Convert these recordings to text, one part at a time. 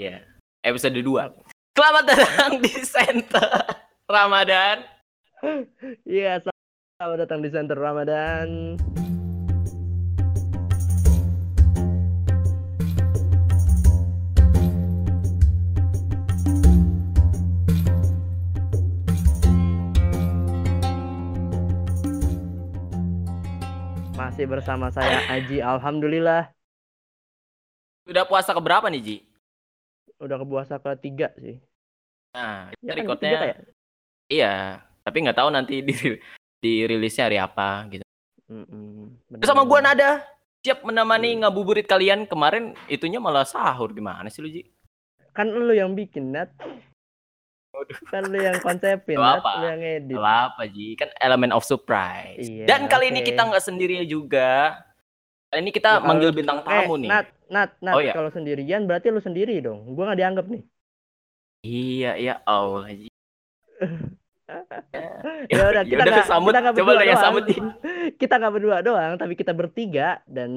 Iya. Episode 2. Selamat datang di Center Ramadan. Iya, selamat datang di Center Ramadan. Masih bersama saya Aji, alhamdulillah. Udah puasa keberapa nih, Ji? Udah ke puasa ketiga sih. Nah, Ya kan, recordnya ketiga kayak? iya, tapi nggak tahu nanti di dirilisnya hari apa gitu. Mm-mm, Terus sama gua nada siap menemani ngabuburit kalian kemarin itunya malah sahur gimana sih lu Ji? Kan lu yang bikin, Nat. Kan lu yang konsepin, Nat. apa. Lu yang edit. Gak apa Ji, kan elemen of surprise. Iya, Dan kali ini oke. kita nggak sendirian juga. Kali ini kita Ya, kalau- manggil bintang tamu eh, nih. Nat, Nat, Nat, Oh, iya. kalau sendirian berarti lu sendiri dong. Gua nggak dianggap nih. Iya, iya, Allah Ji. Ya udah, kita nggak sambut. kita nggak Coba yang doang. sambut, kita nggak berdua doang, tapi kita bertiga dan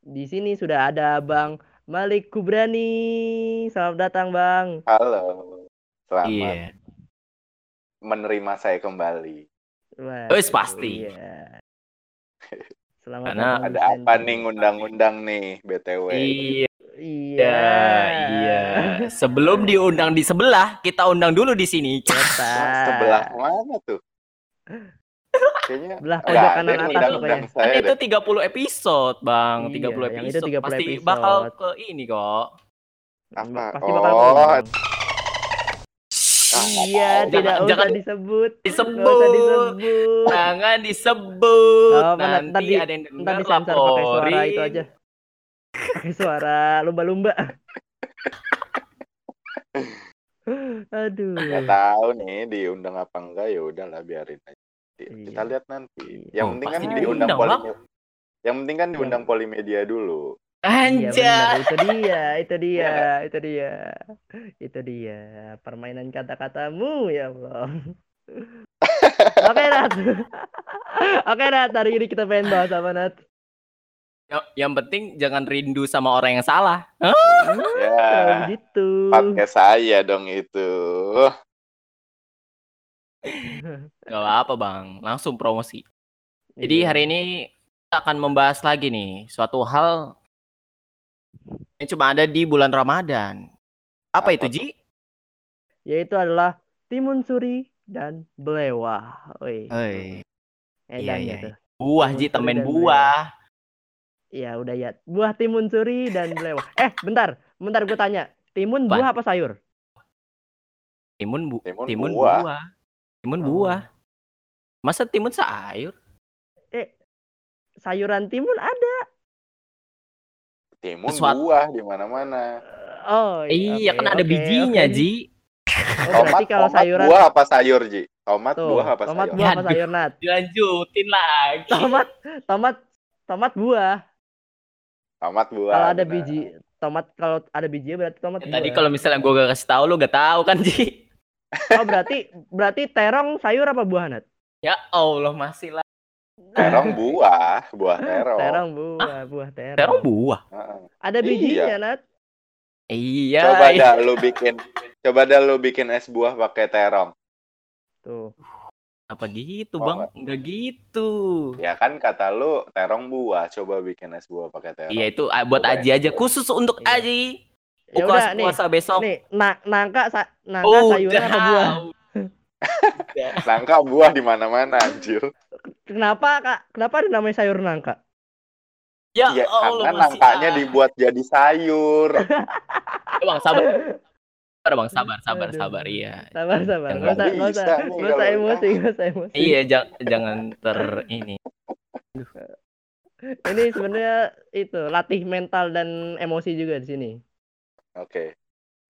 di sini sudah ada Bang Malik Kubrani. Selamat datang, Bang. Halo, selamat Iya. menerima saya kembali. Wah, Wes, pasti. Iya. Selamat Karena Ada apa nih ngundang-undang nih, BTW? Iya, Iya. iya. Sebelum diundang di sebelah, kita undang dulu di sini. Cetak. Sebelah mana tuh? Kayaknya Belah pojok kanan atas saya Kan itu deh. 30 episode, Bang. Iya, 30 yang itu episode. 30 Pasti episode. bakal ke ini kok. Apa? Pasti bakal Oh, ngundang. Iya, jangan- tidak usah jangan disebut. disebut. Nggak usah disebut. Jangan disebut. Ntar Nanti di- ada yang dengar disensor pakai suara itu aja. Pakai suara lumba-lumba. Aduh. nggak tahu nih diundang apa enggak ya udahlah biarin aja. Iya. Kita lihat nanti. Iya. Yang Oh, penting kan diundang diundang, poli. Bang. Yang penting kan diundang polimedia dulu. Iya Anjay. benar, itu dia, itu dia, Iya. itu dia, itu dia permainan kata-katamu ya Allah. Oke Nat, oke Nat, hari ini kita pengen bahas apa Nat? Yang, yang penting jangan rindu sama orang yang salah. Hah? Ya, Oh, begitu. pakai saya dong itu. Gak apa-apa bang, langsung promosi. Jadi Iya. hari ini kita akan membahas lagi nih suatu hal yang cuma ada di bulan Ramadan. Apa, Apa itu? Ji? yaitu adalah timun suri dan belewah. Woi, Hei, edannya iya. tuh. buah Ji, temen buah. Iya udah ya, buah timun suri dan belewah. Eh, bentar, bentar gue tanya, timun Apa? buah apa sayur? Timun bu, Timun timun buah. buah. Timun Oh. buah. Masa timun sayur? Eh, sayuran timun ada. Timun Sesuatu- buah di mana-mana. Oh iya, oke, kan ada bijinya. Ji. Oh, berarti Tomat, kalau tomat sayuran buah apa sayur, Ji? Tomat tuh, buah apa tomat sayur? buah apa sayur Nat? Dilanjutin lagi. Tomat, tomat, tomat buah. Tomat buah. Kalau ada biji, tomat kalau ada bijinya berarti tomat Ya, buah. tadi kalau misalnya gue gak kasih tahu lu gak tahu kan Ji. Oh, berarti berarti terong sayur apa buah Nat? Ya Allah masih lah. Terong buah, buah terong. Terong buah, buah terong. Terong buah. Heeh. Ada bijinya Nat. Iya. Coba iya. dah lu bikin, coba dah lu bikin es buah pakai terong. Tuh. Apa gitu Mau bang? Enggak gitu. Ya kan kata lu terong buah, coba bikin es buah pakai terong. Iya itu ah, buat Coba Aji aja khusus untuk Iya. Aji. Ya udah nih. puasa besok. Nih, na nangka sa nangka sayuran apa buah? Nangka buah di mana-mana anjir. Kenapa Kak? Kenapa ada namanya sayur nangka? Ya, Ya Allah karena nangkanya ah. dibuat jadi sayur. Ya, bang sabar. Sabar bang, sabar, sabar, sabar. Iya. Sabar, sabar. Nggak usah, bisa usah, emosi, nggak usah emosi. Iya, jang- jangan ter ini. Ini sebenarnya itu latih mental dan emosi juga di sini. Oke.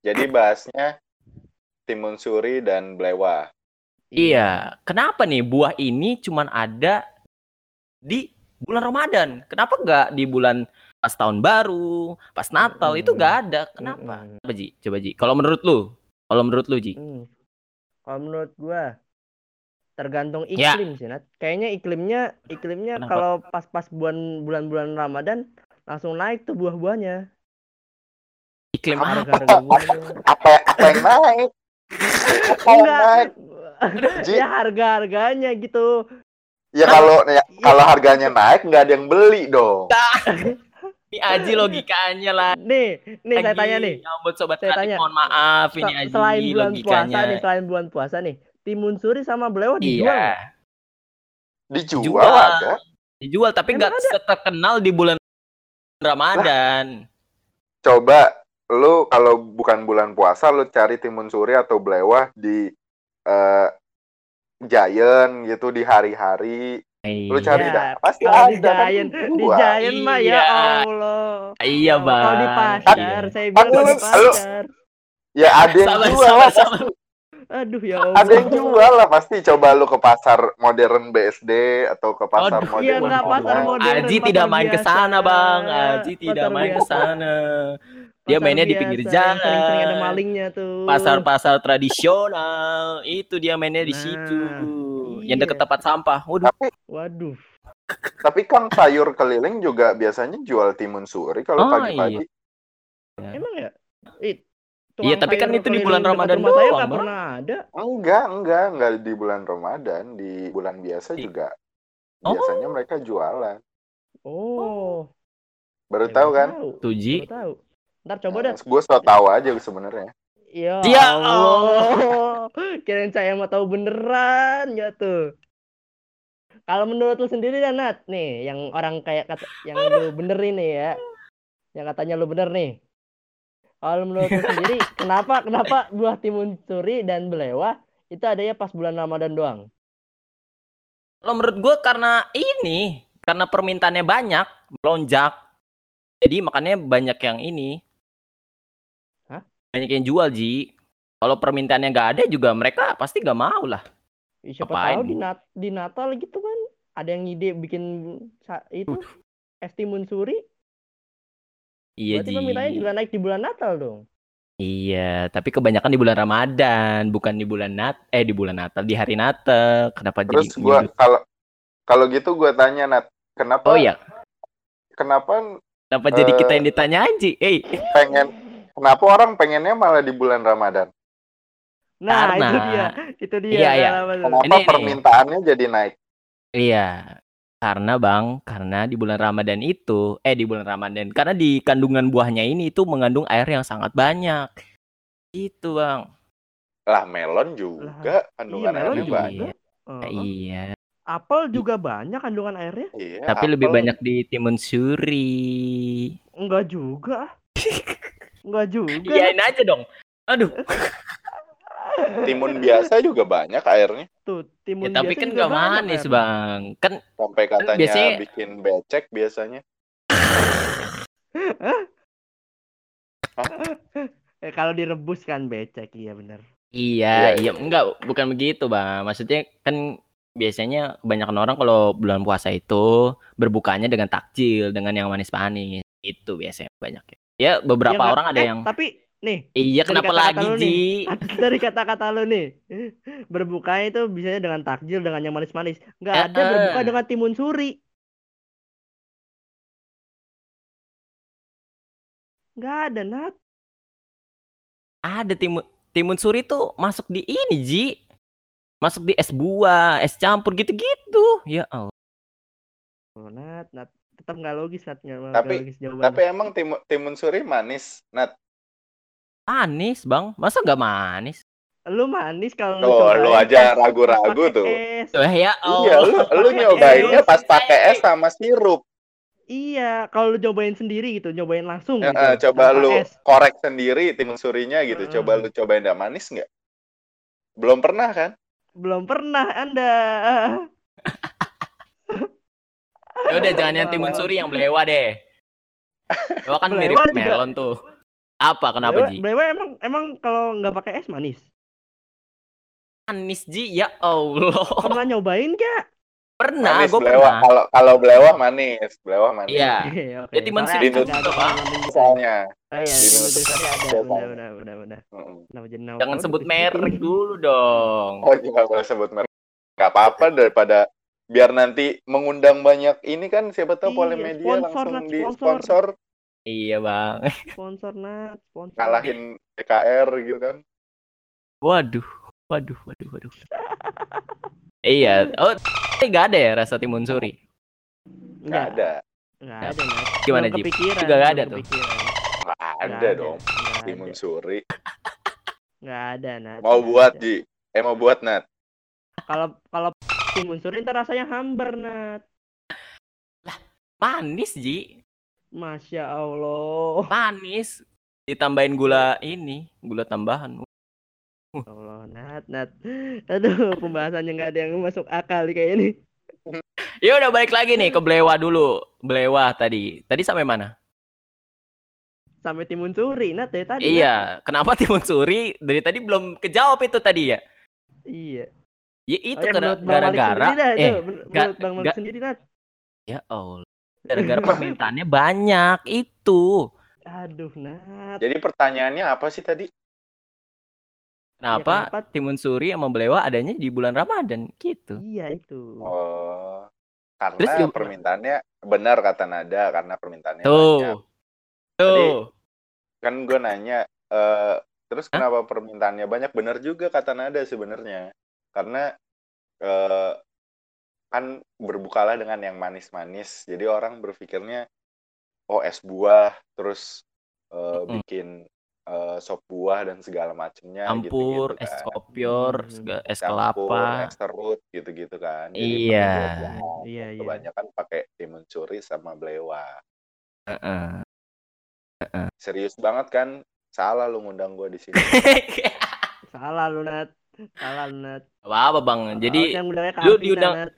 Jadi bahasnya timun suri dan belewah. Iya. Kenapa nih buah ini cuman ada di bulan Ramadan? Kenapa nggak di bulan pas tahun baru, pas Natal itu Mm-mm. nggak ada? Kenapa? Mm-mm. Coba Ji, coba Ji. Kalau menurut lu, kalau menurut lu Ji, Hmm. Kalau menurut gua tergantung Ya. iklim sih, Nat. Kayaknya iklimnya iklimnya Kenapa? kalau pas-pas bulan bulan-bulan Ramadan langsung naik tuh buah-buahnya. Iklim Apa? apa? Harga-harga buah. Apa apa yang naik? Enggak. Ya harga-harganya gitu. Ya kalau ya, kalau harganya naik nggak ada yang beli dong. Ini Aji logikanya lah. Nih, nih saya tanya nih. Ya ampun sobat Saya tanya. mohon maaf ini Aji selain bulan puasa logikanya. nih, selain bulan puasa nih, timun suri sama belewah dijual. Iya? Dijual Dijual. ada. dijual tapi nggak terkenal di bulan Ramadan. Coba lu kalau bukan bulan puasa lu cari timun suri atau belewah di eh, Giant gitu di hari-hari. Lu cari Iya, dah. Pasti di ada kan Giant, di dijual. Giant mah ya Iya. Allah. Iya, Oh, Kalau di Bang. pasar, Iya. saya bilang Kan di pasar. Ya ada yang Sabar, jual sabar, lah pasti. Aduh ya Allah. Ada yang jual lah pasti. Coba lu ke pasar modern BSD atau ke pasar Aduh, modern. Iya enggak pasar modern. Aji pasar tidak main ke sana, Bang. Aji tidak Pasar main ke sana. Dia mainnya di pinggir yang Sering-sering ada jalan. malingnya tuh. Pasar-pasar tradisional. Itu dia mainnya di Nah, situ. Yang iya. deket tempat sampah. Waduh. Tapi Waduh. tapi kan sayur keliling juga biasanya jual timun suri kalau Oh, pagi-pagi. Emang ya? Ih, Iya, tapi kan itu di bulan dekat Ramadan saya doang, nggak Bang. pernah ada. Enggak, enggak, enggak di bulan Ramadan, di bulan biasa Di- juga. Oh. Biasanya mereka jualan. Oh. Baru ya tahu kan? tahu, Tuh, Ji. Baru tahu. Ntar coba dah. Gue so tahu aja sebenarnya. Ya Ya Allah. Kirain saya mau tahu beneran ya tuh. Kalau menurut lu sendiri dan Nat, nih yang orang kayak kata yang lu bener ini ya. Yang katanya lu bener nih. Kalau menurut lu sendiri, kenapa kenapa buah timun suri dan belewah itu adanya pas bulan Ramadan doang? Kalau menurut gue karena ini, karena permintaannya banyak, melonjak. Jadi makanya banyak yang ini. Banyak yang jual, Ji. Kalau permintaannya nggak ada juga mereka pasti nggak mau lah. Siapa Apain, tahu di, Bu? nat di Natal gitu kan ada yang ide bikin itu es timun suri. Iya, Berarti Ji. permintaannya juga naik di bulan Natal dong. Iya, tapi kebanyakan di bulan Ramadan, bukan di bulan Nat eh di bulan Natal, di hari Natal. Kenapa Terus jadi gua kalau kalau gitu gua tanya Nat, kenapa Oh iya, kenapa kenapa jadi Eh, kita yang ditanyain, Ji? Eh, pengen kenapa orang pengennya malah di bulan Ramadan? Nah, itu Karena- dia. Itu dia. Iya, iya. kenapa Ini- ini. permintaannya jadi naik? Iya, karena Bang, karena di bulan Ramadan itu, eh di bulan Ramadan, karena di kandungan buahnya ini itu mengandung air yang sangat banyak. Itu, Bang. Lah melon juga kandungan melon airnya juga. banyak. Oh. Iya, Apel juga banyak kandungan airnya? Iya, tapi lebih apel. banyak di timun suri. Enggak juga. Enggak juga. Iyain aja dong. Aduh, timun biasa juga banyak airnya. Tuh, timun ya, tapi biasa kan banyak manis, airnya. Bang. Kan Sampai katanya biasanya- bikin becek biasanya. Eh, kalau direbus kan becek, iya bener. Iya, Iya, iya, enggak, bukan begitu, Bang. Maksudnya kan biasanya kebanyakan orang kalau bulan puasa itu berbukanya dengan takjil, dengan yang manis-manis. Itu biasanya banyak ya. Ya, beberapa Ya orang ada eh, yang Tapi, nih, iya kenapa kata-kata lagi, lu Ji? dari kata-kata lu nih, berbuka itu biasanya dengan takjil, dengan yang manis-manis. Nggak Eh, ada eh. berbuka dengan timun suri. Nggak ada, Nat. Ada timun timun suri tuh masuk di ini, Ji. Masuk di es buah, es campur gitu-gitu. Ya Allah. Oh, Nat, Nat. Tetap nggak logis, Nat. Nggak Tapi- logis jawabannya. Tapi emang timun, timun suri manis. Nat, Manis, Bang. Masa nggak manis? Lu manis kalau lu cobain lu aja ragu-ragu tuh. es. Eh, ya Allah. iya, lu, lu nyobainnya es. pas pakai es sama sirup. Iya, kalau lu cobain sendiri gitu, nyobain langsung Eh, gitu. eh, coba tanpa lu es. korek sendiri timun surinya gitu. Mm. Coba lu cobain nggak manis nggak? Belum pernah kan? Belum pernah Anda. Ya udah jangan yang timun suri yang belewa deh. Belewa kan mirip Belewa juga. melon tuh. Apa kenapa, Blewa- Ji? Blewa emang emang kalau nggak pakai es manis. Manis, Ji. Ya Allah. Pernah nyobain gak? Pernah, manis gue pernah. Kalau kalau belewah manis, belewah manis. Iya. Iya, oke. Ya, timun suri itu juga. Misalnya. Oh, iya. Benar, benar, benar? Jangan sebut merek dulu dong. Oh, juga boleh sebut merek. Nggak apa-apa daripada biar nanti mengundang banyak ini kan siapa tahu Iya, Polimedia sponsor langsung di sponsor. sponsor. Iya bang. Sponsor Nat, sponsor. Kalahin PKR gitu kan. Waduh, waduh, waduh, waduh. iya. Oh, nggak ada ya rasa timun suri. Nggak Enggak ada. Enggak ada, Nat. Gimana, Jip? Juga nggak ada tuh? Nggak Nggak ada dong. nggak Timun ada. suri. Nggak ada, Nat. Mau nggak buat, ada. Ji. Eh, mau buat, Nat. Kalau kalau timun suri ntar rasanya hambar, Nat. Manis Ji, Masya Allah. manis. Ditambahin gula ini, gula tambahan. Ya Allah, Nat, Nat. Aduh, pembahasannya nggak ada yang masuk akal nih kayak ini. Ya udah balik lagi nih ke Blewa dulu. Blewa tadi. Tadi sampai mana? Sampai timun suri, Nat, dari tadi. Nat. Iya, kenapa timun suri dari tadi belum kejawab itu tadi ya? Iya. Ya itu Oh, ya, gara- menurut Bang Malik gara-gara sendiri dah, itu. eh menurut Bang Malik ga- sendiri, Nat. ya Allah. Gara-gara permintaannya banyak itu. Aduh, Nat. Jadi pertanyaannya apa sih tadi? Kenapa, kenapa? timun suri sama Blewa adanya di bulan Ramadan gitu? Iya itu. Oh, karena Terus juga- permintaannya benar kata Nada karena permintaannya Tuh. banyak. Tuh. Kan gue nanya, eh terus Hah? kenapa permintaannya banyak? Benar juga kata Nada sebenarnya. Karena eh kan berbukalah dengan yang manis-manis. Jadi orang berpikirnya, oh es buah, terus eh, Mm-mm. bikin eh, sop buah dan segala macamnya Campur gitu-gitu es kan. kopior, Hmm. sega- es Campur, kelapa. es serut gitu-gitu kan. Iya. perbuatan. Iya, iya. Kebanyakan pakai timun suri sama blewa. Heeh. Serius banget kan? Salah lu ngundang gue di sini. Salah lu, Nat. Salah lu, Nat. Apa Bang? Jadi lu diundang-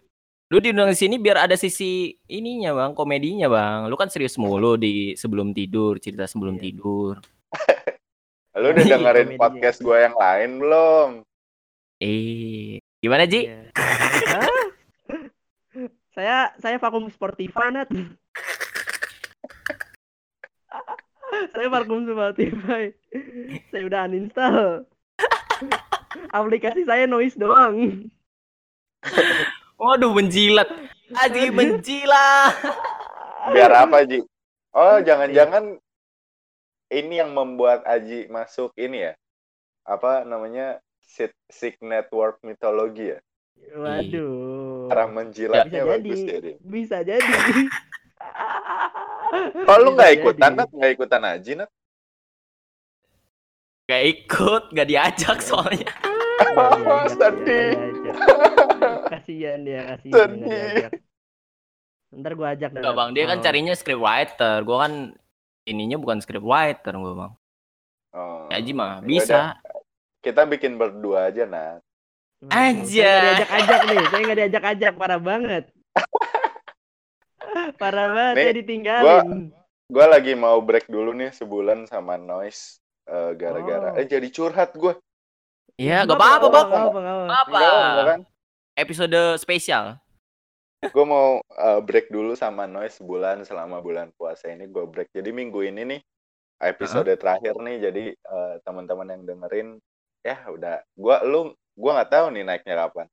lu diundang di sini biar ada sisi ininya Bang, komedinya Bang. Lu kan serius mulu di sebelum tidur, cerita sebelum Iya. tidur. Lu udah Iya, dengerin komedinya. podcast gue yang lain belum? Eh, gimana Ji? Iya. Hah? saya saya vakum Spotify, Nat. saya vakum Spotify. saya udah uninstall. Aplikasi saya noise doang. Waduh, menjilat. Aji menjilat. Biar apa, Ji? Oh, jangan-jangan ini yang membuat Aji masuk ini ya? Apa namanya? Sick, sick network mitologi ya? Waduh. Cara menjilatnya Bisa bagus jadi. Di. Bisa jadi. Oh, lu nggak ikutan. Nat? Nggak ikutan Aji, Nat? Gak ikut, gak diajak soalnya. Nggak diajak, Sedih. nggak diajak. Kasihan dia, kasihan Sedih. Ntar gua ajak dah. Enggak Bang, dia kan Oh. carinya script writer. Gua kan ininya bukan script writer gua Bang. Oh. Aji mah Ya bisa. Kita bikin berdua aja, Nat. Waduh, Aja. Diajak-ajak nih, saya nggak diajak-ajak, parah banget. parah banget, Nih, saya ditinggalin. Gue lagi mau break dulu nih sebulan sama Noise. Eh, gara-gara. Oh. eh jadi curhat gue Iya, gak Nggak apa-apa Bang. nggak apa, kan Episode spesial. gue mau eh, break dulu sama Noise sebulan selama bulan puasa ini gue break. Jadi minggu ini nih episode terakhir nih jadi eh, teman-teman yang dengerin ya udah. Gue lu gue nggak tahu nih naiknya kapan.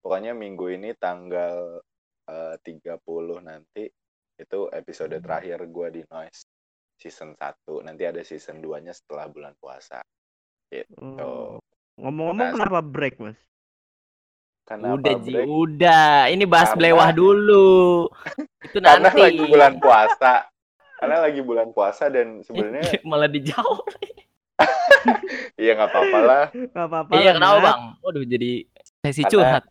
Pokoknya minggu ini tanggal eh, 30 nanti itu episode terakhir gue di Noise season 1 nanti ada season 2 nya setelah bulan puasa Oh. Ngomong-ngomong Nah, kenapa break, Mas? Kenapa udah Ji, break? udah. Ini bahas Karena- belewah dulu. Itu karena nanti. lagi bulan puasa karena lagi bulan puasa dan sebenarnya malah dijawab. iya nggak apa-apa lah Nggak apa-apa. Iya, kenapa Nat. Bang? Waduh, jadi sesi Karena- curhat.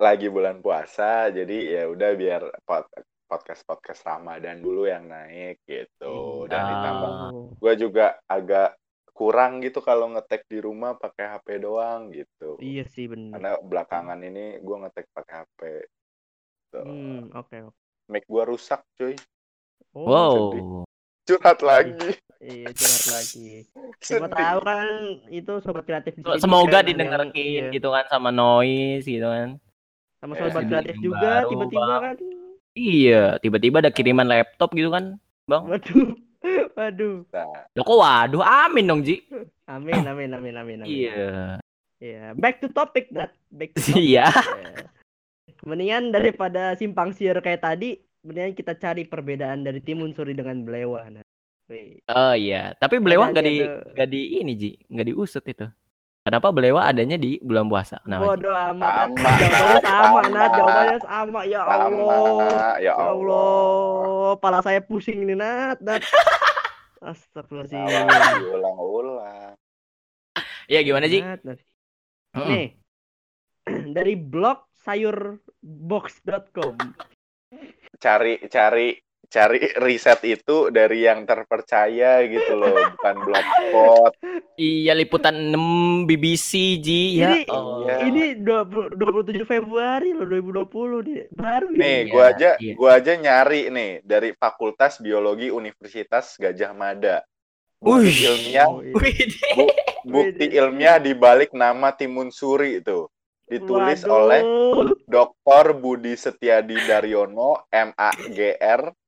lagi bulan puasa jadi ya udah biar podcast podcast Ramadan dulu yang naik gitu dan Ah. ditambah Oh. gue juga agak kurang gitu kalau ngetek di rumah pakai HP doang gitu Iya sih benar. karena belakangan ini gue ngetek pakai HP Tuh. Hmm, oke. oke. mic gue rusak cuy Oh, Wow. sedih. curhat lagi Iya, curhat lagi. Siapa tahu kan itu sobat kreatif di sini Semoga kan didengerin iya. gitu kan sama noise gitu kan. Sama Eh, sobat kreatif juga tiba-tiba kan. Iya, tiba-tiba ada kiriman laptop gitu kan. Bang, Waduh. Waduh. nah Loh kok waduh, amin dong Ji. Amin, amin, amin, amin, amin. Iya. Iya. Back to topic, that. Back to topic. Iya. Iya. Mendingan daripada simpang siur kayak tadi, mendingan kita cari perbedaan dari timun suri dengan belewa. Nah. Oh iya, tapi Belewa nggak di nggak di ini Ji, nggak diusut itu. Kenapa Belewa adanya di bulan puasa? Ji? Bodoh amat. Sama, Jawabannya sama, sama. Nat. Jawabannya sama. Ya Sama, Allah. ya Ya Allah. Allah. Pala saya pusing nih, Nat. Nat. Astagfirullahaladzim. diulang-ulang. Iya gimana Ji? Nat, Nat. Nih. Dari blog sayurbox.com. Cari cari cari riset itu dari yang terpercaya gitu loh, bukan blogspot. Iya liputan 6 BBC Ji. Ya Ini-. Iya. Ini 20, 27 Februari loh 2020 nih. Baru Nih, ini. Iya, gua aja iya. gua aja nyari nih dari Fakultas Biologi Universitas Gajah Mada. Bukti Wih. ilmiah, Oh, iya. Wih, bukti ilmiah di balik nama Timun Suri itu. Ditulis Waduh. oleh Dr. Budi Setiadi Daryono, MAGR, A-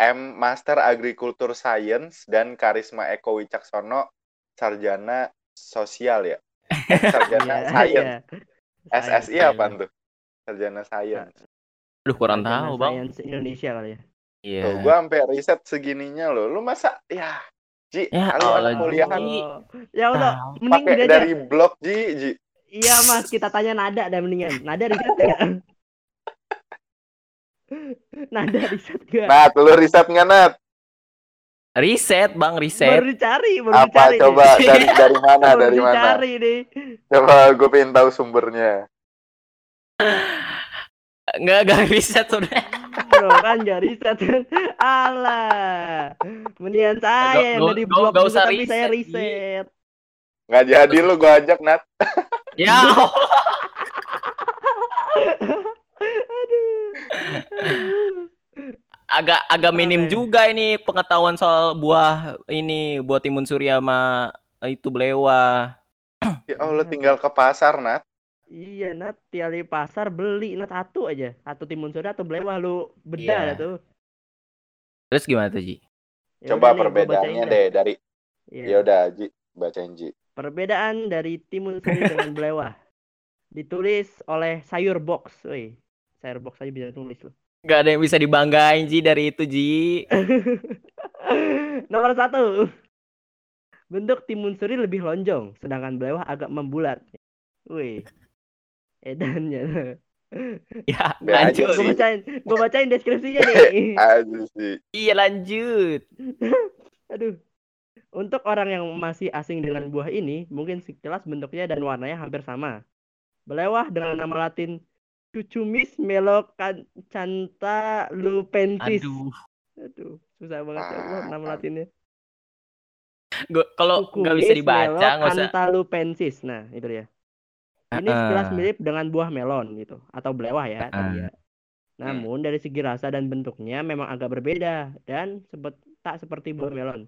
M Master Agriculture Science dan Karisma Eko Wicaksono, sarjana sosial ya. Eh, sarjana Iya, science. iya. SSI Science, apa tuh? Sarjana science. Aduh kurang Sarjana tahu bang. Science Indonesia kali ya. Iya. Tuh, gua sampai riset segininya loh. Lu masa ya Ji, Ya anak kuliahan. Oh, Ya udah, mending pakai gini aja. dari blog Ji, Ji. Iya mas, kita tanya Nada dah mendingan. Nada riset ya? Nada riset gak? Nat, lu riset nggak Nat? Riset bang, riset. Baru dicari, baru Apa dicari. coba nih. dari dari mana? Baru Dari mana? dicari nih. Coba gue pengen tahu sumbernya. Nggak nggak riset sudah. Bro kan gak riset kan. Alah. Mendingan saya yang dari blog juga, usah tapi saya riset, Ji. riset. Nggak jadi lu gue ajak Nat. Ya. Agak agak minim Aneh. juga ini pengetahuan soal buah ini buah timun suri sama itu belewa. Ya Allah tinggal ke pasar Nat. Iya, Nat, tiap di pasar beli Nat satu aja. Satu timun suri atau belewah lu beda Iya. dah tuh. Terus gimana tuh Ji? Ya Coba udah nih, perbedaannya deh dari Iya. ya udah Ji bacain Ji. Perbedaan dari timun suri dengan belewah. Ditulis oleh sayur box, woi. Sayur box aja bisa tulis loh. Gak ada yang bisa dibanggain Ji dari itu Ji. Nomor satu. Bentuk timun suri lebih lonjong, sedangkan belewah agak membulat. Wih. Edannya. Ya aja lanjut. Gue sih. bacain, gue bacain deskripsinya nih. Aduh sih. Iya lanjut. Aduh. Untuk orang yang masih asing dengan buah ini, mungkin sekilas bentuknya dan warnanya hampir sama. Belewah dengan nama latin Cucumis melocantha lupensis. Aduh. Aduh, susah banget ya Allah nama Ah. latinnya. Gua kalau nggak bisa dibaca nggak usah. Nah, itu dia. Ini sekilas Heeh. mirip dengan buah melon gitu atau belewah ya tadi ya. Namun dari segi rasa dan bentuknya memang agak berbeda dan sebet, tak seperti buah melon.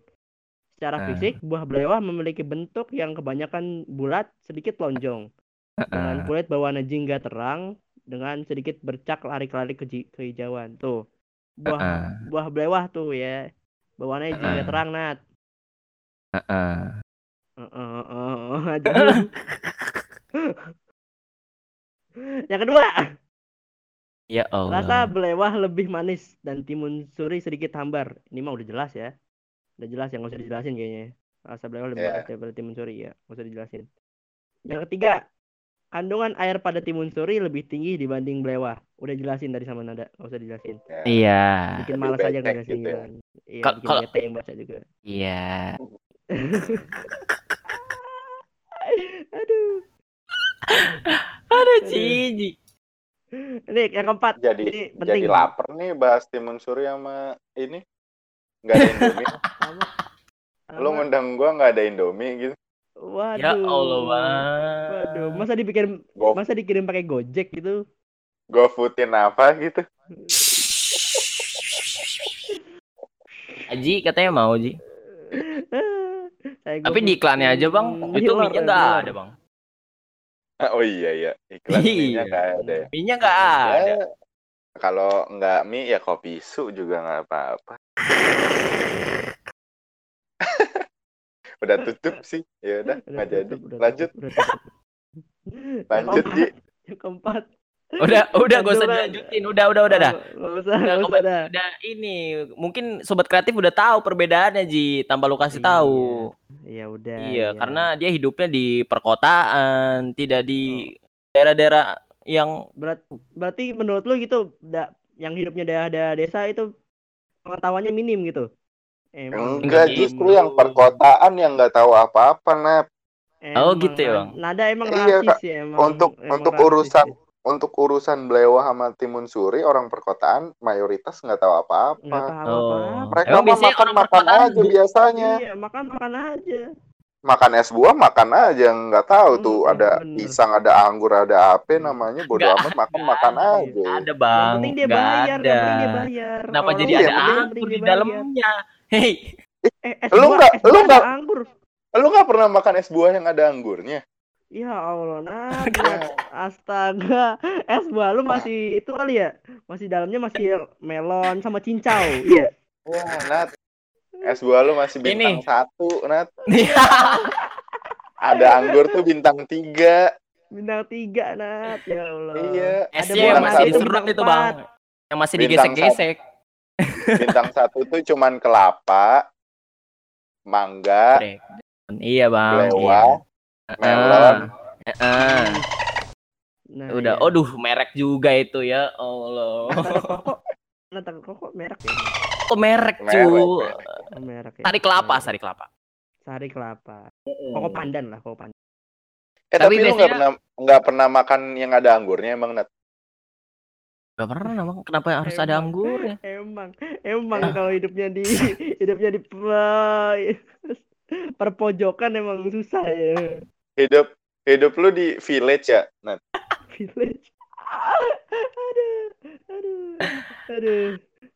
Secara Ah. fisik, buah belewah memiliki bentuk yang kebanyakan bulat, sedikit lonjong, dengan kulit berwarna jingga terang dengan sedikit bercak lari-lari ke kehijauan. Tuh. Buah buah belewah tuh ya. Berwarna jingga Heeh. terang, Nat. Heeh. Heeh, heeh, heeh, aja dulu. Yang kedua, Ya Allah. rasa belewah lebih manis dan timun suri sedikit hambar. Ini mah udah jelas ya. Udah jelas ya, nggak usah dijelasin kayaknya. Rasa belewah lebih Iya. manis daripada timun suri ya, nggak usah dijelasin. Yang ketiga, kandungan air pada timun suri lebih tinggi dibanding belewah. Udah jelasin tadi sama Nada, nggak usah dijelasin. Ya. Iya. Bikin malas aja ngejelasin gitu ya. kan. Iya, Kal- bikin kalau- bete yang baca juga. Iya. Aduh. Ada Aduh. Ji. Ini yang keempat. Jadi Ini penting. jadi lapar nih bahas timun suri sama ini. Nggak ada Indomie. Lu ngundang gua nggak ada Indomie gitu. Waduh. Ya Allah. Waduh, masa dibikin Go masa dikirim pakai Gojek gitu? go foodin apa gitu. Aji katanya mau Ji. Tapi di iklannya aja bang. Hmm, Itu minyak nggak. Iya. ada bang. Oh iya iya. Iklan Iya. minyak nggak ada. ya. Minyak nggak ada. Ya, kalau nggak mie ya kopi su juga nggak apa-apa. Udah tutup sih. Ya udah Udah nggak jadi. udah Lanjut. tutup, udah tutup. Yang Lanjut Ji. Yang keempat, Udah, udah gak usah dilanjutin. Udah, udah, udah dah. Usah, Udah, nggak usah keba- dah. udah ini mungkin sobat kreatif udah tahu perbedaannya Ji tanpa lu kasih Iya. tahu. Iya udah. Iya, karena dia hidupnya di perkotaan, tidak di daerah-daerah yang Berat, berarti menurut lu gitu, da, yang hidupnya daerah-daerah desa itu pengetahuannya minim gitu. Emang Enggak, gitu. justru yang perkotaan yang nggak tahu apa-apa. Oh, emang gitu ya, Bang? Nada emang Iya, rasis Kak. ya emang. Untuk emang untuk rasis urusan ya. untuk urusan Blewa sama Timun Suri, orang perkotaan mayoritas nggak tahu apa-apa. tahu Oh. apa-apa. Mereka Emang mah makan makan perkotaan aja biasanya. Iya, makan makan aja. Makan es buah makan aja, nggak tahu tuh ada bener. pisang, ada anggur, ada apa namanya, bodo Nggak amat makan nggak makan ada. aja. Ada Yang bang, penting dia nggak bayar, ada. yang penting dia bayar. Kenapa Kalau jadi Iya, ada yang anggur di dalamnya? Hei, Eh, es Lu nggak- es lu nggak- anggur. Lu nggak pernah makan es buah yang ada anggurnya? Ya Allah, nah, astaga, es buah lu masih itu kali ya, masih dalamnya masih melon sama cincau, iya. Wah, Nat. Es buah lu masih bintang Ini. satu, Nat. Ada anggur tuh bintang tiga. Bintang tiga, Nat, ya Allah. Iya. Ada esnya buah yang masih diserut bintang itu bang, yang masih digesek-gesek. Bintang satu tuh cuman kelapa, mangga. Iya bang. Iya. melon. Heeh. Nah, Udah, iya. aduh merek juga itu ya Allah. Nata koko, nata koko merek ya, Kok merek Merek, cu? merek. Oh, merek ya. Sari kelapa, Hmm. sari kelapa. Sari kelapa. Koko pandan lah, koko pandan. Eh Tapi tapi, lu nggak biasanya- pernah nggak pernah makan yang ada anggurnya emang Nat? Gak pernah bang, kenapa harus ada Emang. anggur ya? Emang, emang kalau hidupnya di hidupnya di pe- perpojokan emang susah ya. Hidup hidup lu di village ya, Nat? Village. Aduh, aduh, aduh,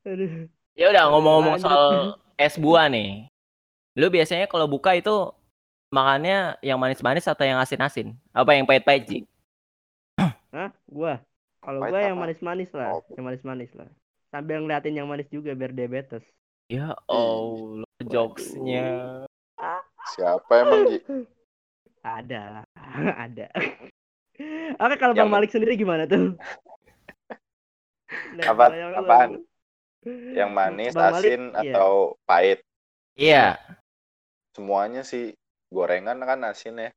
aduh. Ya udah ngomong-ngomong soal es buah nih. Lu biasanya kalau buka itu makannya yang manis-manis atau yang asin-asin? Apa yang pahit-pahit, Ji? Hah? Gua. Kalau gua yang manis-manis lah, Oh. yang manis-manis lah. Sambil ngeliatin yang manis juga biar diabetes. Ya Allah, jokesnya. Siapa emang Ji? Ada, ada. Oke, kalau Bang Malik sendiri gimana tuh? Nah, Apa- kalau yang- apaan? Yang manis, Bang Malik, asin, iya. atau pahit? Iya. Semuanya sih gorengan kan asin ya.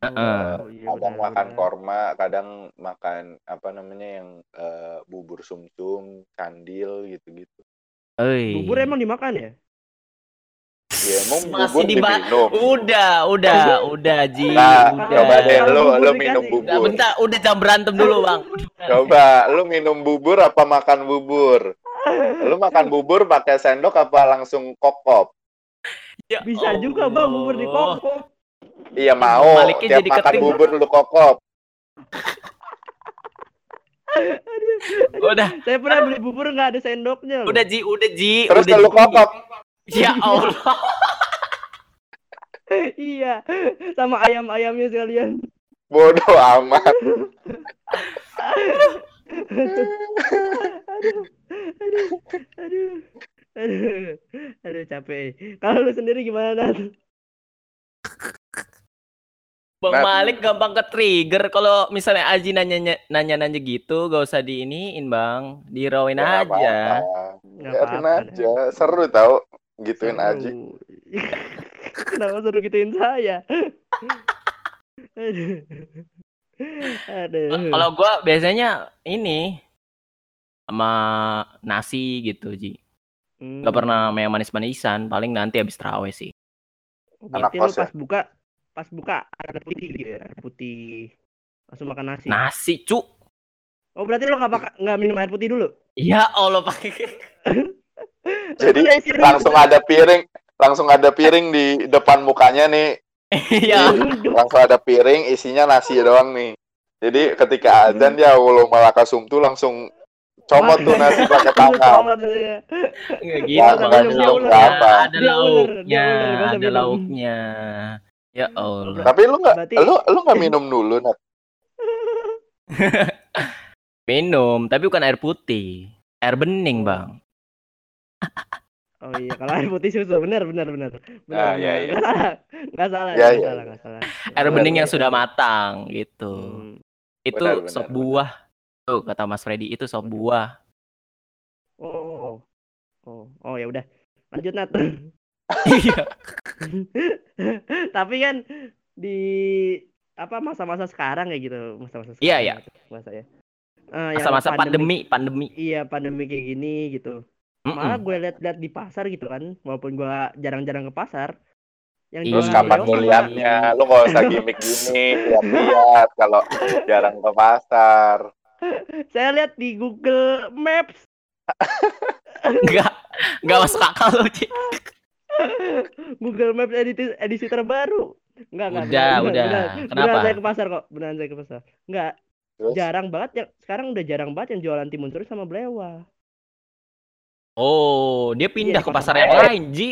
Iya, kadang benar, makan korma, kadang makan apa namanya yang eh, bubur sumsum, candil gitu-gitu. Oi. Bubur emang dimakan ya? Ya emang Masih bubur diba- diminum. Udah, udah, udah, Ji. Nah, udah. coba deh lu lu minum bubur. bentar, udah jam berantem dulu, Bang. Coba lu minum bubur apa makan bubur? Lu makan bubur pakai sendok apa langsung kokop? Ya Bisa juga bang bubur di Allah. kokop. Iya mau, Maliknya tiap jadi makan bubur lu kokop. Udah, Saya pernah beli bubur nggak ada sendoknya loh. udah Ji, udah Ji. Terus udah, lu Ji. kokop. Ya Allah. iya, sama ayam-ayamnya sekalian. Bodoh amat. aduh, aduh, aduh, aduh, aduh capek. Kalau lu sendiri gimana Nat? Bang Nat. Malik gampang ke trigger kalau misalnya Aji nanya nanya nanya gitu, gak usah diiniin bang, dirawin Ya, aja. Biarin apa-apa, aja, seru tau gituin Seru. aja. Kenapa suruh gituin saya? Kalau gua biasanya ini sama nasi gitu Ji. Hmm. Gak pernah yang manis-manisan, paling nanti habis terawih sih. Anak lu kos ya? pas buka, pas buka ada putih gitu ya, putih. Langsung makan nasi. Nasi cu. Oh berarti lu nggak pakai nggak minum air putih dulu? Ya Allah pakai. Jadi isi langsung ada piring, langsung ada piring di depan mukanya nih. Ya. Langsung ada piring isinya nasi doang nih. Jadi ketika azan dia walau malakasum tuh langsung comot tuh nasi pakai tangan. Nggak Ya, gitu, minum lauknya, berapa. ada lauknya, ada lauknya. Ya Allah. Tapi lu nggak, Berarti- lu lu nggak minum dulu Nat. Minum, tapi bukan air putih. Air bening, Bang. Oh iya, kalau air putih susu benar benar benar. Benar. Ah, iya, iya. Nggak salah, nggak salah, Iya, nggak iya, salah, iya. nggak salah. Air Benar, bening yang sudah matang gitu. Hmm. Itu Benar, benar, sop benar. buah Tuh kata Mas Freddy itu sop buah. Oh, oh, oh. Oh, oh ya udah. Lanjut Nat. Iya. Tapi kan di apa masa-masa sekarang kayak gitu, masa-masa Iya, sekarang iya. gitu, masa ya. Eh, yang Masa-masa pandemi, pandemi. Iya, pandemi kayak gini gitu. Malah Mm-mm. gue liat-liat di pasar gitu kan, walaupun gue jarang-jarang ke pasar. Yang Iya. Terus kapan lu liatnya? Lu gak usah gimmick gini, lihat-lihat kalau jarang ke pasar. Saya lihat di Google Maps Enggak, enggak masuk akal lu, Ci. Google Maps edisi, edisi terbaru. Enggak, enggak. Udah, beneran, udah. beneran. Kenapa? Beneran saya ke pasar kok. Beneran saya ke pasar. Enggak, Terus jarang banget ya. Sekarang udah jarang banget yang jualan timun suri sama belewa. Oh, dia pindah Iya, ke pasar kota yang lain. lain, Ji.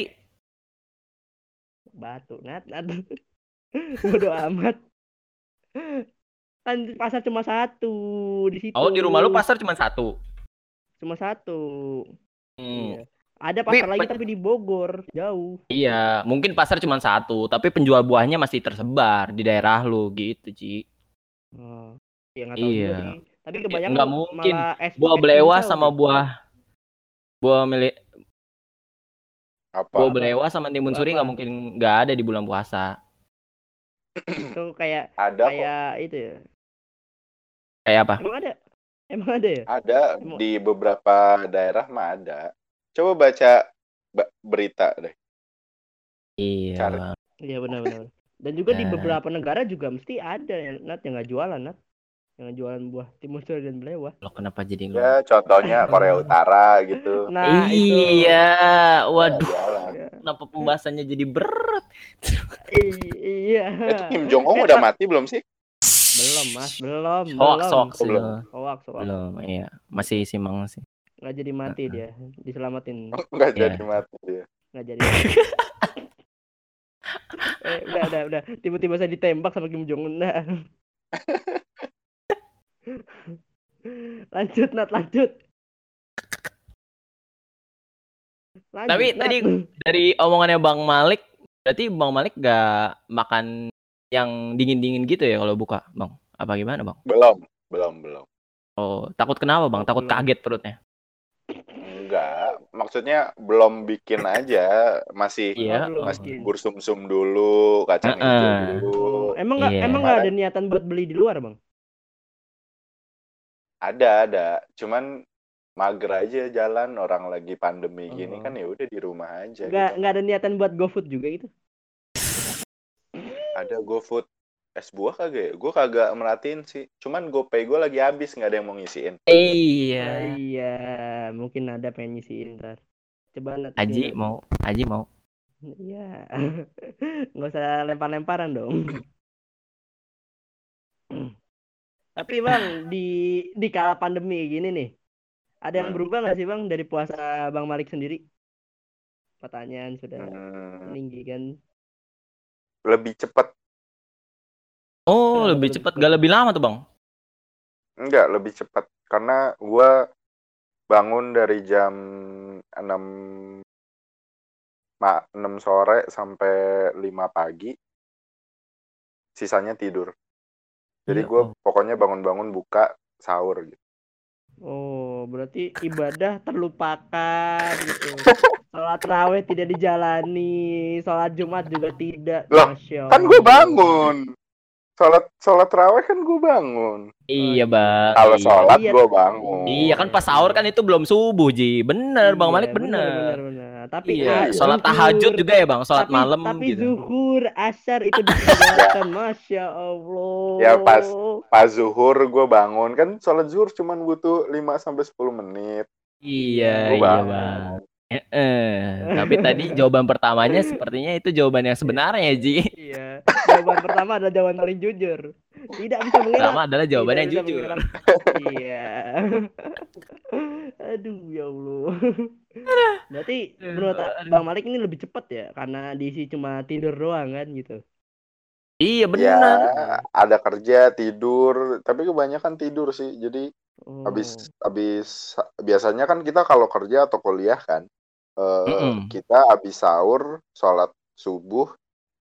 Batu, nat, nat. Bodoh amat. Kan pasar cuma satu di situ. Oh, di rumah lu pasar cuma satu. cuma satu. Hmm. Iya. Ada Tapi pasar lagi pe- tapi di Bogor, jauh. Iya, mungkin pasar cuma satu, tapi penjual buahnya masih tersebar di daerah lu gitu, Ci. Oh. Ya nggak tahu juga Iya. sih. Tapi kebanyakan nggak mungkin. es Buah belewa sama buah buah milik apa? buah belewa sama timun suri nggak mungkin nggak ada di bulan puasa. itu kayak Ada kok. kayak itu ya. Kayak apa? Emang ada? Emang ada ya? Ada Emang- di beberapa daerah mah ada. Coba baca ba- berita deh. Iya. Cari. Iya benar-benar. Dan juga di Nah. beberapa negara juga mesti ada yang nat yang nggak jualan nat, yang nggak jualan buah timun suri dan belewa. Lo kenapa jadi lu? Ya contohnya Korea Utara gitu. Nah iya, Ya, waduh, itu. kenapa pembahasannya jadi berat? Iya. Itu Kim Jong Un udah mati belum sih? Belum mas, belum. Hoax, belum. hoax, Belum. lo. Hoax, hoax. belum, iya, masih simang sih. Nggak jadi mati dia, diselamatin. Enggak Iya. jadi mati dia. Nggak jadi. eh, udah, udah, udah. Tiba-tiba saya ditembak sama Kim Jong Un. Nah. lanjut, Nat, lanjut. Lanjut, Tapi Nat. tadi dari omongannya Bang Malik, berarti Bang Malik gak makan yang dingin-dingin gitu ya kalau buka, Bang? Apa gimana, Bang? Belum, belum, belum. Oh, takut kenapa, Bang? Takut Belum. kaget perutnya. Maksudnya belum bikin aja, masih Iya. masih bubur sum-sum dulu, kacang hijau Heeh. dulu. Oh, emang nggak Iya. emang nggak ada niatan buat beli di luar, Bang? Ada, ada. Cuman mager aja jalan orang lagi pandemi gini Oh. kan ya udah di rumah aja. Nggak gitu. nggak ada niatan buat GoFood juga gitu. Ada GoFood es buah kagak ya? Gue kagak merhatiin sih. Cuman GoPay gue lagi habis nggak ada yang mau ngisiin. Iya. Iya, mungkin ada pengen ngisiin ntar. Coba Nat, Aji mau, Aji mau. Iya. Nggak usah lempar-lemparan dong. Tapi Bang, di di kala pandemi gini nih, ada yang berubah nggak sih Bang dari puasa Bang Malik sendiri? Pertanyaan sudah Hmm, tinggi kan? lebih cepet. Oh, Kenapa lebih lebih cepat, gak lebih lama tuh, Bang? Enggak, lebih cepat. Karena gue bangun dari jam 6 ma 6 sore sampai 5 pagi. Sisanya tidur. Jadi gue oh. pokoknya bangun-bangun buka sahur gitu. Oh, berarti ibadah terlupakan gitu. Sholat raweh tidak dijalani, sholat Jumat juga tidak. Loh, Masya Kan gue bangun. Sholat sholat raweh kan gue bangun. Iya, Bang. Kalau Iya. sholat Iya. gue bangun. Iya kan pas sahur kan itu belum subuh, Ji. Bener, Bang Iya, Malik bener. bener, bener. Tapi Iya, ah, sholat zuhur- tahajud juga ya, Bang. Sholat tapi, malam tapi gitu. zuhur, asar itu ditinggalkan, masya Allah. Ya, pas. Pas zuhur gue bangun kan sholat zuhur cuman butuh 5 sampai 10 menit. Iya, Gue iya, bangun. Bang. Eh, tapi tadi jawaban pertamanya sepertinya itu jawaban yang sebenarnya, Ji. Iya, jawaban pertama adalah jawaban paling jujur. Tidak bisa mengelak. Pertama adalah jawaban Tidak yang jujur. mengelak. Iya. Aduh, ya Allah. Berarti menurut. Bang Malik ini lebih cepat ya, karena diisi cuma tidur doang kan gitu. Iya, Ya, bener. ada kerja, tidur, tapi kebanyakan tidur sih. Jadi Oh. habis habis biasanya kan kita kalau kerja atau kuliah kan eh, Mm-mm. kita habis sahur, sholat subuh,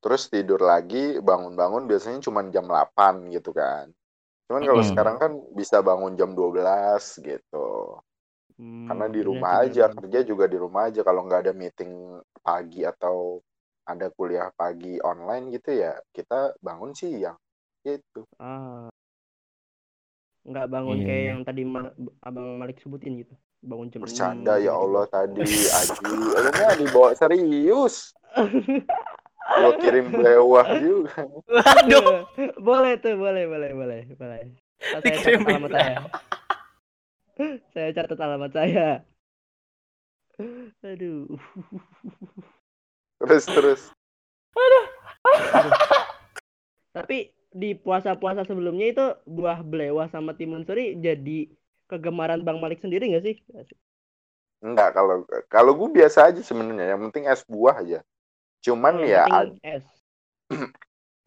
terus tidur lagi, bangun-bangun biasanya cuma jam 8 gitu kan. Cuman kalau Mm-mm. sekarang kan bisa bangun jam 12 gitu. Hmm, Karena di bener rumah aja, kerja juga di rumah aja. Kalau nggak ada meeting pagi atau ada kuliah pagi online gitu ya, kita bangun siang. Gitu. Ah. Nggak bangun Iya, kayak iya. yang tadi Ma- Abang Malik sebutin gitu. Bangun jam Bercanda 6 ya gitu. Allah tadi, Aji. Lu mah dibawa serius. Gua kirim lewah juga. Waduh. boleh tuh, boleh, boleh, boleh, boleh. Saya Dikirim catat alamat saya. saya catat alamat saya. Aduh. Terus terus. Tapi di puasa-puasa sebelumnya itu buah belewah sama timun suri jadi kegemaran Bang Malik sendiri nggak sih? Enggak, kalau kalau gue biasa aja sebenarnya. Yang penting es buah aja. Cuman Yang ya ad- es.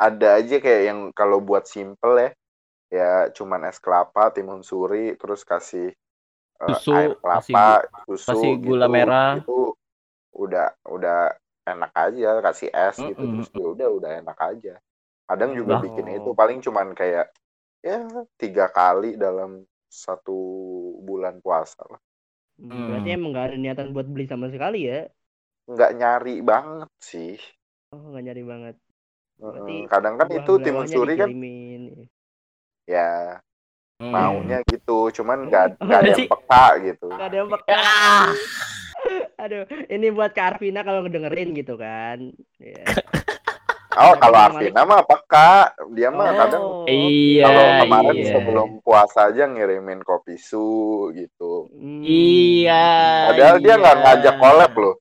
ada aja kayak yang kalau buat simple ya, ya cuman es kelapa, timun suri, terus kasih eh, Susu, air kasih kelapa, susu kasih gula gitu. merah. Itu udah udah enak aja, kasih es gitu Mm-mm. terus ya udah udah enak aja. Kadang juga Lah. bikin itu paling cuman kayak ya tiga kali dalam satu bulan puasa lah. Hmm, Berarti Hmm. emang nggak ada niatan buat beli sama sekali ya? Nggak nyari banget sih. Oh nggak nyari banget. Berarti Mm-mm. Kadang kan itu timun suri kan dikirimin. ya Hmm. maunya gitu, cuman nggak Oh, nggak ada yang peka gitu. Nggak ada yang peka. Ah. Aduh, ini buat Kak Arvina kalau ngedengerin gitu kan. Ya. Oh, kalau Arvina mah peka, dia mah kadang Oh, Iya, kalau kemarin iya. sebelum puasa aja ngirimin kopi su gitu. Iya. Padahal dia nggak iya. ngajak collab loh.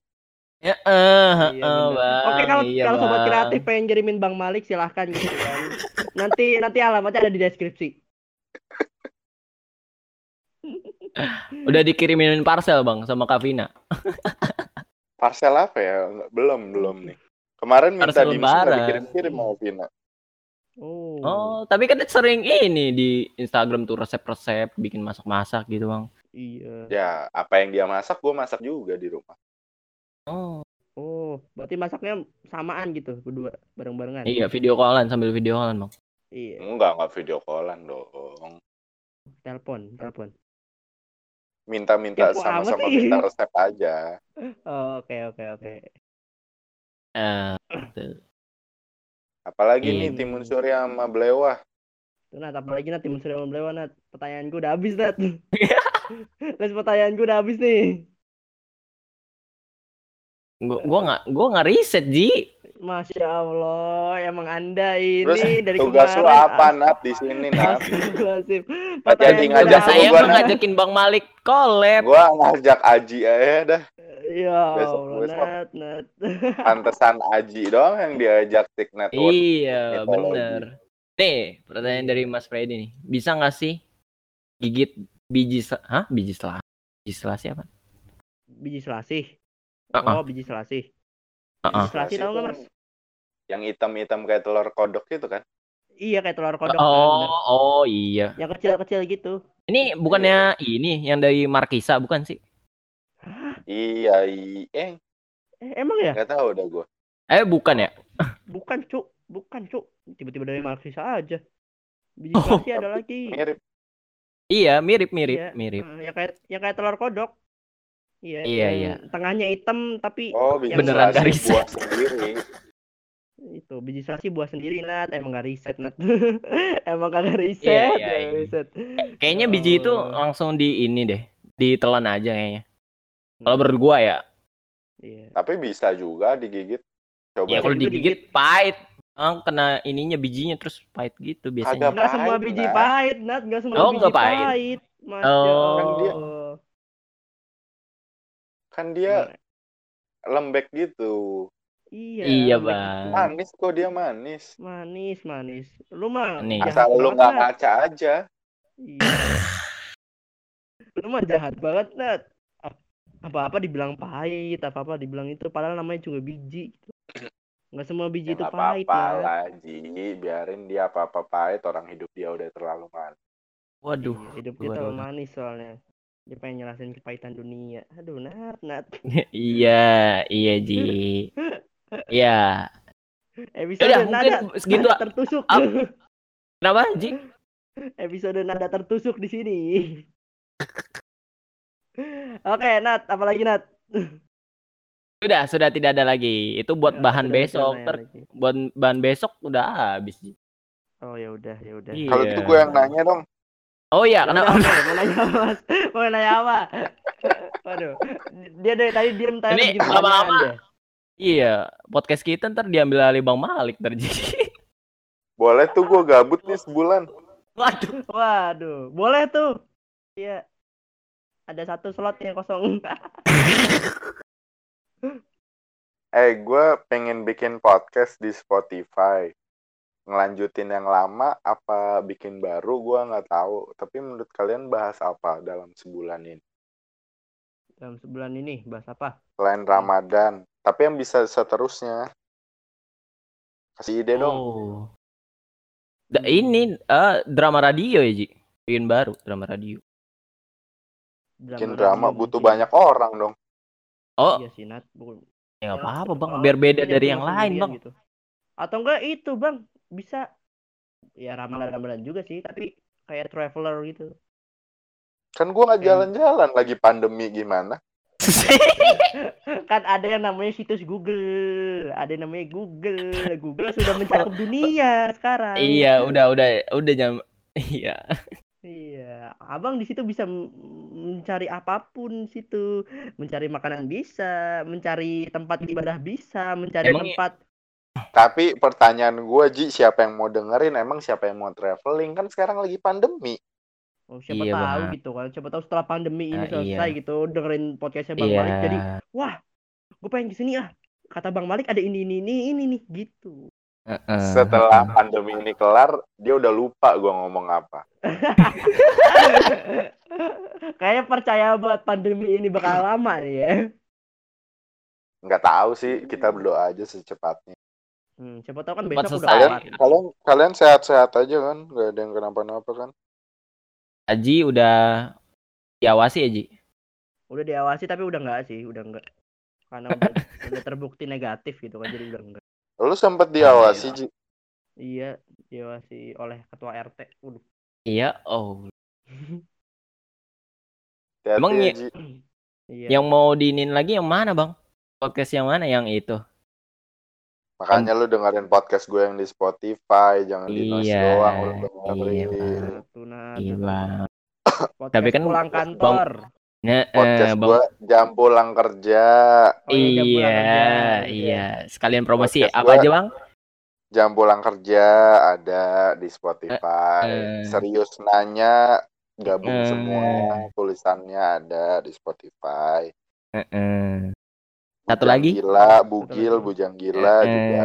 Ya, eh, Iya, eh. Bang. Oke kalau Iya, kalau sobat kreatif pengen kirimin Bang Malik silahkan gitu kan. nanti nanti alamatnya ada di deskripsi. Udah dikirimin parcel, Bang, sama Kavina. Parcel apa ya? Belum, belum nih. Kemarin minta Parcel dimsum nggak lebaran. dikirim-kirim sama Vina. Oh. Oh, tapi kan sering ini di Instagram tuh resep-resep bikin masak-masak gitu, Bang. Iya. Ya, apa yang dia masak, gue masak juga di rumah. Oh. Oh, berarti masaknya samaan gitu berdua bareng-barengan. Iya, video callan sambil video callan, Bang. Iya. Enggak, enggak video callan dong. Telepon, telepon. Minta-minta sama-sama minta resep aja. Oh, oke oke Eh, Apalagi nih timun suri sama belewah. Tuh, Nat, apalagi Nat, tim Surya Memblewa, Nat. Pertanyaanku udah habis, Nat. Les pertanyaanku udah habis nih. gua gua nggak gua nggak riset, Ji. Masya Allah, emang Anda ini Terus dari tugas lu kemarin. apa, Nat, di sini. Jadi Pertanyaan ngajak Tugas saya gua- ngajakin Bang Malik collab. Gua ngajak Aji aja dah. Ya Besok- Allah, besok. Nat, Nat. Pantesan Aji doang yang diajak Tik Network. Iya, bener. Nih, pertanyaan dari Mas Freddy nih. Bisa nggak sih gigit biji Hah? Biji selah? Biji selah siapa? Biji selasih. Heeh. Oh, biji selasih. Selasih tahu nggak, Mas? Yang hitam-hitam kayak telur kodok itu kan? Iya, kayak telur kodok. kan, Oh, bener. oh iya. Yang kecil-kecil gitu. Ini bukannya ini yang dari Markisa bukan sih? Iya, iya. Eh, Eh, emang ya? nggak tahu dah gua. Eh, bukan ya? Bukan, Cuk. Bukan, Cuk. Tiba-tiba dari Marxisa aja. Biji Oh. ada lagi. Mirip. Iya, mirip-mirip, Iya. mirip. Eh, yang kayak yang kayak telur kodok. Iya, Iya, iya. Tengahnya hitam tapi Oh, Yang beneran selasih garis. buah sendiri. itu biji selasih buah sendiri Nat emang gak riset Nat emang riset Iya, iya, nggak iya. riset Kayaknya biji itu Oh. langsung di ini deh, ditelan aja kayaknya. Kalau menurut gua ya, Iya. Tapi bisa juga digigit. Coba ya kalau juga digigit pahit. Ah, kena ininya bijinya terus pahit gitu biasanya. Agak nggak semua biji pahit Nat nggak semua Oh, biji pahit. pahit, Masya Oh. Kan dia-. Kan dia lembek gitu. iya Iya, Bang. gitu. Manis kok dia manis. manis manis lu mah Nih. jahat Asal lu nggak ngaca aja. Iya. lu mah jahat banget Nat apa apa dibilang pahit apa apa dibilang itu padahal namanya juga biji gitu. nggak semua biji Ya itu pahit apa-apa Nat. lah, Ji. Biarin dia apa-apa pahit. Orang hidup dia udah terlalu manis. Waduh. Iya, hidup dia waduh, terlalu manis soalnya. Dia pengen nyelasin kepahitan dunia. Aduh, Nat, Nat. iya, iya Ji. Iya. Episode Yaudah, nada segitu. tertusuk. Ap- Kenapa Ji? Episode nada tertusuk di sini. Oke, Nat, apalagi Nat? Sudah, sudah tidak ada lagi. Itu buat Ya, bahan besok. Ter lagi. buat bahan besok udah habis. Ji. Oh ya udah, ya udah. Iya. Kalau gitu gue yang nanya dong. Oh iya, Ya kenapa? Mau nanya apa, Mas? Mau nanya apa? Waduh. Dia dari tadi diem tadi Ini bikin lama-lama. Iya, podcast kita ntar diambil alih Bang Malik terjadi. Boleh tuh gue gabut nih sebulan. Waduh. Waduh, boleh tuh. Iya. Ada satu slot yang kosong. Eh, gue pengen bikin podcast di Spotify. Ngelanjutin yang lama apa bikin baru gue nggak tahu. Tapi menurut kalian bahas apa dalam sebulan ini? Dalam sebulan ini bahas apa? Selain Ramadan. Tapi yang bisa seterusnya. Kasih ide dong. Oh. Da, ini eh, drama radio ya, Ji. Bikin baru drama radio. Bikin radio drama butuh mungkin. banyak orang dong. Oh, Iya sih, Nat. Ya nggak apa-apa, Bang. Biar beda dari yang lain, Bang. gitu. Atau enggak itu, Bang. Bisa ya ramalan-ramalan juga sih, tapi kayak traveler gitu. Kan gue nggak jalan-jalan lagi pandemi gimana? kan ada yang namanya situs Google, ada yang namanya Google. Google sudah mencakup dunia sekarang. iya, udah udah udah jam Iya. Iya, abang di situ bisa mencari apa pun situ, mencari makanan bisa, mencari tempat ibadah bisa, mencari Emang- tempat. Tapi pertanyaan gue, Ji, siapa yang mau dengerin? Emang siapa yang mau traveling? Kan sekarang lagi pandemi. Oh, siapa Iya, tahu Bang. gitu kan, siapa tahu setelah pandemi ini Ah, selesai iya. gitu, dengerin podcastnya Bang Iya. Malik, jadi wah, gue pengen ke sini ah. Kata Bang Malik ada ini ini ini ini nih gitu. Heeh. Setelah pandemi ini kelar, dia udah lupa gue ngomong apa. Kayaknya percaya buat pandemi ini bakal lama nih ya. Nggak tahu sih, kita berdoa aja secepatnya. Hmm, siapa tahu kan Cepat besok udah selesai. Kalian, kelar. kalian, kalian sehat-sehat aja kan? Nggak ada yang kenapa-napa kan? Aji udah diawasi ya, Ji? Udah diawasi tapi udah enggak sih, udah enggak. Karena udah, udah terbukti negatif gitu kan, jadi udah enggak. Lu sempet diawasi, Ji? Iya, diawasi oleh ketua RT. Waduh. Iya. Oh. Hati-hati Emang ya, ya- Ji. Iya. Yang mau diinin lagi yang mana, Bang? Podcast yang mana yang itu? Makanya lu dengerin podcast gue yang di Spotify, jangan di Noise Iya, doang lu iya, dengerin. Bang. Nah, Iya, tuh. Bang. Podcast Tapi kan pulang Bang- kantor. Nah, Podcast eh, Bang. gue jam pulang kerja, Oh, iya, pulang Iya, kerja. iya. Sekalian promosi Podcast apa aja, Bang? jam pulang kerja ada di Spotify. Eh, eh. Serius nanya, gabung semua tulisannya ada di Spotify. Heeh. Satu Bujang lagi? Gila, Bugil. Bujang Gila Eh, juga.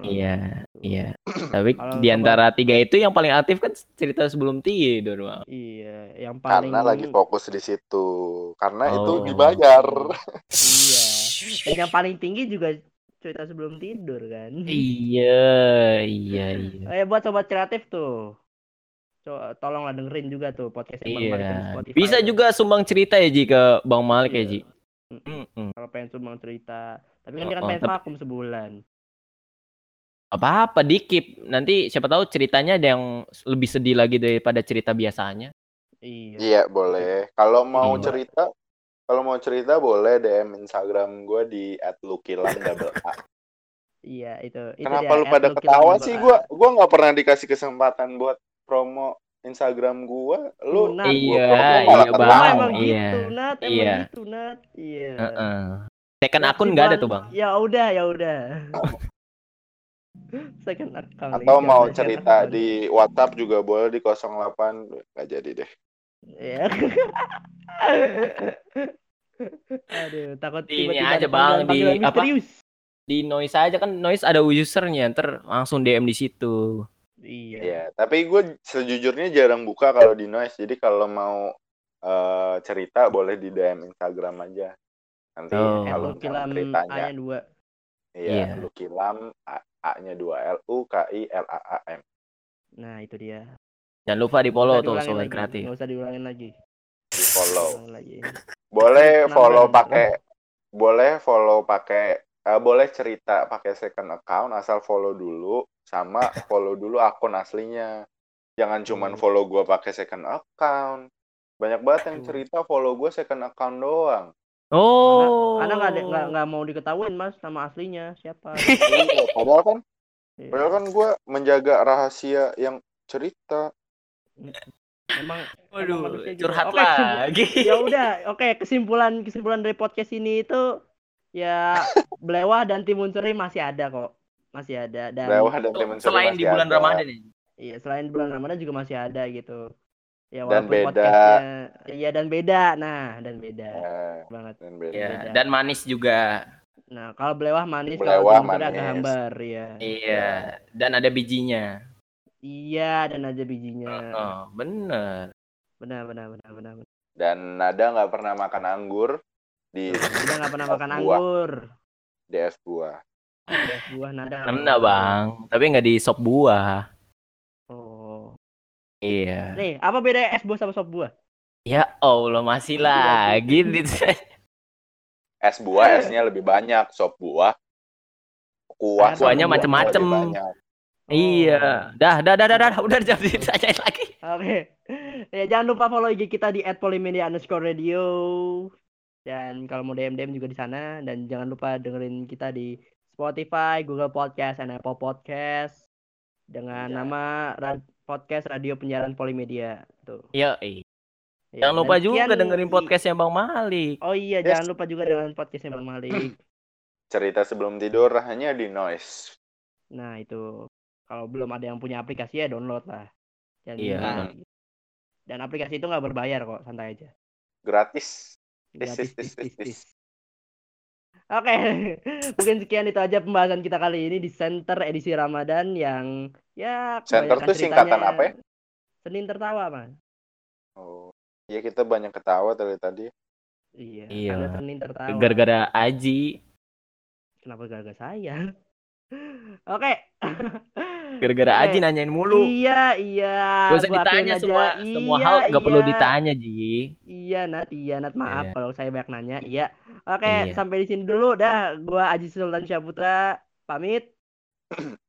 Iya, iya. Tapi di antara tiga itu yang paling aktif kan cerita sebelum tidur, Bang. Iya, yang paling Karena lagi fokus di situ. Karena itu Oh. dibayar. Iya. Dan yang paling tinggi juga cerita sebelum tidur kan. Iya, iya, iya. Eh buat sobat kreatif tuh. Tolonglah dengerin juga tuh podcast Bang Iya. Spotify. Bisa juga sumbang cerita ya Ji ke Bang Malik ya Iya. Ji. Mm-mm. Kalau pengen sumbang cerita. Tapi kan dia kan Oh, pengen tapi- vakum sebulan. Apa-apa dikip. Nanti siapa tahu ceritanya ada yang lebih sedih lagi daripada cerita biasanya. Iya. Iya, boleh. Kalau mau Iya. cerita, kalau mau cerita boleh DM Instagram gue di @lukilan_a. Iya, itu. itu Kenapa dia, lu pada @lukilan ketawa double sih? A. Gua gua nggak pernah dikasih kesempatan buat promo Instagram gua. Lu Nah, Iya, gua iya, Bang. Emang, emang iya. gitu, Nat. Emang Iya. gitu, Nat. Iya. Heeh. Second Nat, akun nggak ada tuh Bang. Ya udah, ya udah. Second account. Atau mau cerita account. di WhatsApp juga boleh di 08 nggak jadi deh. Iya. Aduh, takut Di ini tiba-tiba aja, Bang, di apa? misterius. Di noise aja kan noise ada usernya ntar langsung DM di situ. Iya. Iya, tapi gue sejujurnya jarang buka kalau di noise. Jadi kalau mau eh, cerita boleh di DM Instagram aja. Nanti Oh. Eh, kalau lu kilam ceritanya, A-nya dua. iya. Lukilam A- A-nya dua L U K I L A A M. Nah, itu dia. Jangan lupa di follow tuh sobat lagi. kreatif. Nggak usah diulangin lagi. Di follow. Boleh follow pakai boleh follow pakai eh, boleh cerita pakai second account asal follow dulu sama follow dulu akun aslinya. Jangan cuman Hmm. follow gua pakai second account. Banyak banget yang Hmm. cerita follow gua second account doang. Oh. Karena nggak ada- nggak nggak mau diketahuin mas nama aslinya siapa. Iya, padahal kan Iya. padahal kan gua menjaga rahasia yang cerita. Emang Waduh, emang gitu. curhat Oke, kesimpulan- lagi. ya udah oke kesimpulan kesimpulan dari podcast ini itu ya belewah dan timun suri masih ada kok masih ada dan Lewah dan Selain masih di bulan ada. Ramadan ya. iya selain bulan ramadan juga masih ada gitu ya Dan walaupun beda. podcastnya iya dan beda nah dan beda Eh, banget dan beda. Iya, Beda. dan manis juga. nah kalau belewah manis Belewah kalau suri agak manis. hambar ya Iya, dan ada bijinya. iya dan aja bijinya Oh, bener. benar benar benar benar benar. Dan Nada nggak pernah makan anggur di dia nggak pernah makan Buah. anggur di es buah. Buah nada Pernah bang, tapi nggak di sop buah. oh Iya. nih apa beda es buah sama sop buah Ya Allah masih lagi di Es buah esnya lebih banyak, sop buah kuah Kuahnya macem-macem. lebih banyak. Iya. Dah, dah, dah, dah, dah. Udah jangan ditanyain lagi. Oke. Ya jangan lupa follow IG kita di @polimedia underscore radio. Dan kalau mau DM DM juga di sana dan jangan lupa dengerin kita di Spotify, Google Podcast, dan Apple Podcast dengan Iya. nama Ra- podcast Radio Penyiaran Polimedia. Tuh. Iya, eh. Ya, Jangan lupa dan juga sekian- dengerin podcastnya Bang Malik. Oh iya, Yes. jangan lupa juga dengan podcastnya Bang Malik. Cerita sebelum tidur hanya di noise. Nah itu kalau belum ada yang punya aplikasi ya download lah. Jangan Iya. bingung. Dan aplikasi itu nggak berbayar kok, santai aja. Gratis. Tis, Gratis, Oke, mungkin sekian itu aja pembahasan kita kali ini di Center edisi Ramadan yang ya Center tuh singkatan apa ya? Senin tertawa, Mas. Oh. Iya kita banyak ketawa dari tadi. Iya, Iya. ada Senin tertawa. Gara-gara Aji, Kenapa gara-gara saya? Oke. gara-gara Oke. Aji nanyain mulu. Iya, iya. Gak usah ditanya aja. semua semua Iya, hal gak perlu iya. ditanya Ji. Iya, Nat. Iya, Nat. Maaf Iya. kalau saya banyak nanya. Iya. Oke, Iya. sampai di sini dulu dah. Gua Aji Sultan Syaputra pamit.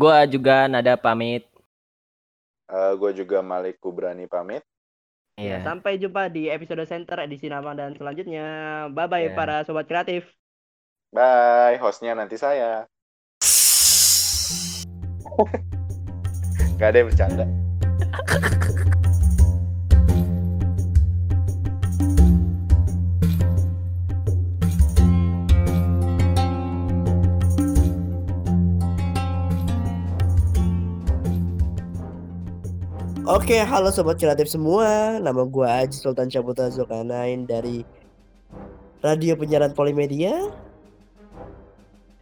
Gua juga nada pamit. gue Eh, juga Malik Kubrani pamit. Ya, Iya. sampai jumpa di episode center edisi Ramadan selanjutnya. Bye bye Ya. para sobat kreatif. Bye, hostnya nanti saya. Gak ada yang bercanda. Oke, halo sobat kreatif semua. Nama gua Aji Sultan Syaputra Zulkarnain dari Radio Penyiaran Polimedia.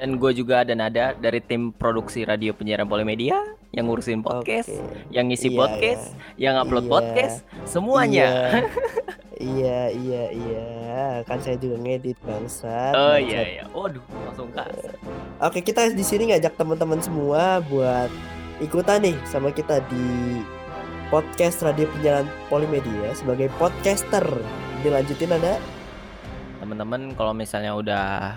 Dan gue juga ada nada dari tim produksi radio penyiaran Polimedia yang ngurusin podcast, Oke. yang ngisi Iya, podcast, yang upload Iya. podcast, semuanya. Iya, iya, iya. Kan saya juga ngedit bangsat. Oh bangsat. iya iya. Waduh, langsung kas. Oke, kita di sini ngajak teman-teman semua buat ikutan nih sama kita di podcast Radio Penyiaran Polimedia sebagai podcaster. Dilanjutin ada? Teman-teman kalau misalnya udah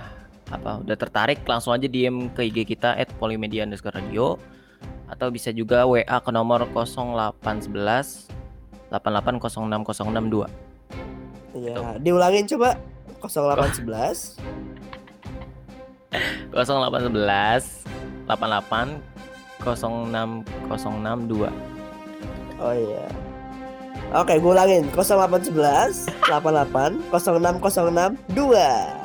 apa udah tertarik langsung aja DM ke IG kita @polimedia underscore radio atau bisa juga WA ke nomor 0811 8806062. Iya, diulangin coba 0811 0811 88 06062. Oh iya. Oke, gue ulangin 0811 88 06062.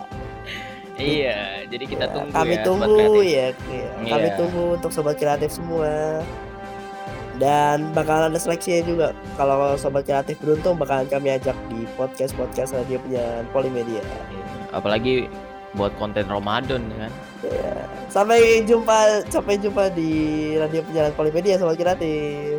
Iya, jadi kita Ya, tunggu kami ya. tunggu ya, ya. Kami tunggu untuk sobat kreatif semua. Dan bakalan ada seleksinya juga. Kalau sobat kreatif beruntung bakalan kami ajak di podcast-podcast radio penyiaran Polimedia. Iya, Apalagi buat konten Ramadan ya kan. Sampai jumpa, sampai jumpa di radio penyiaran Polimedia sobat kreatif.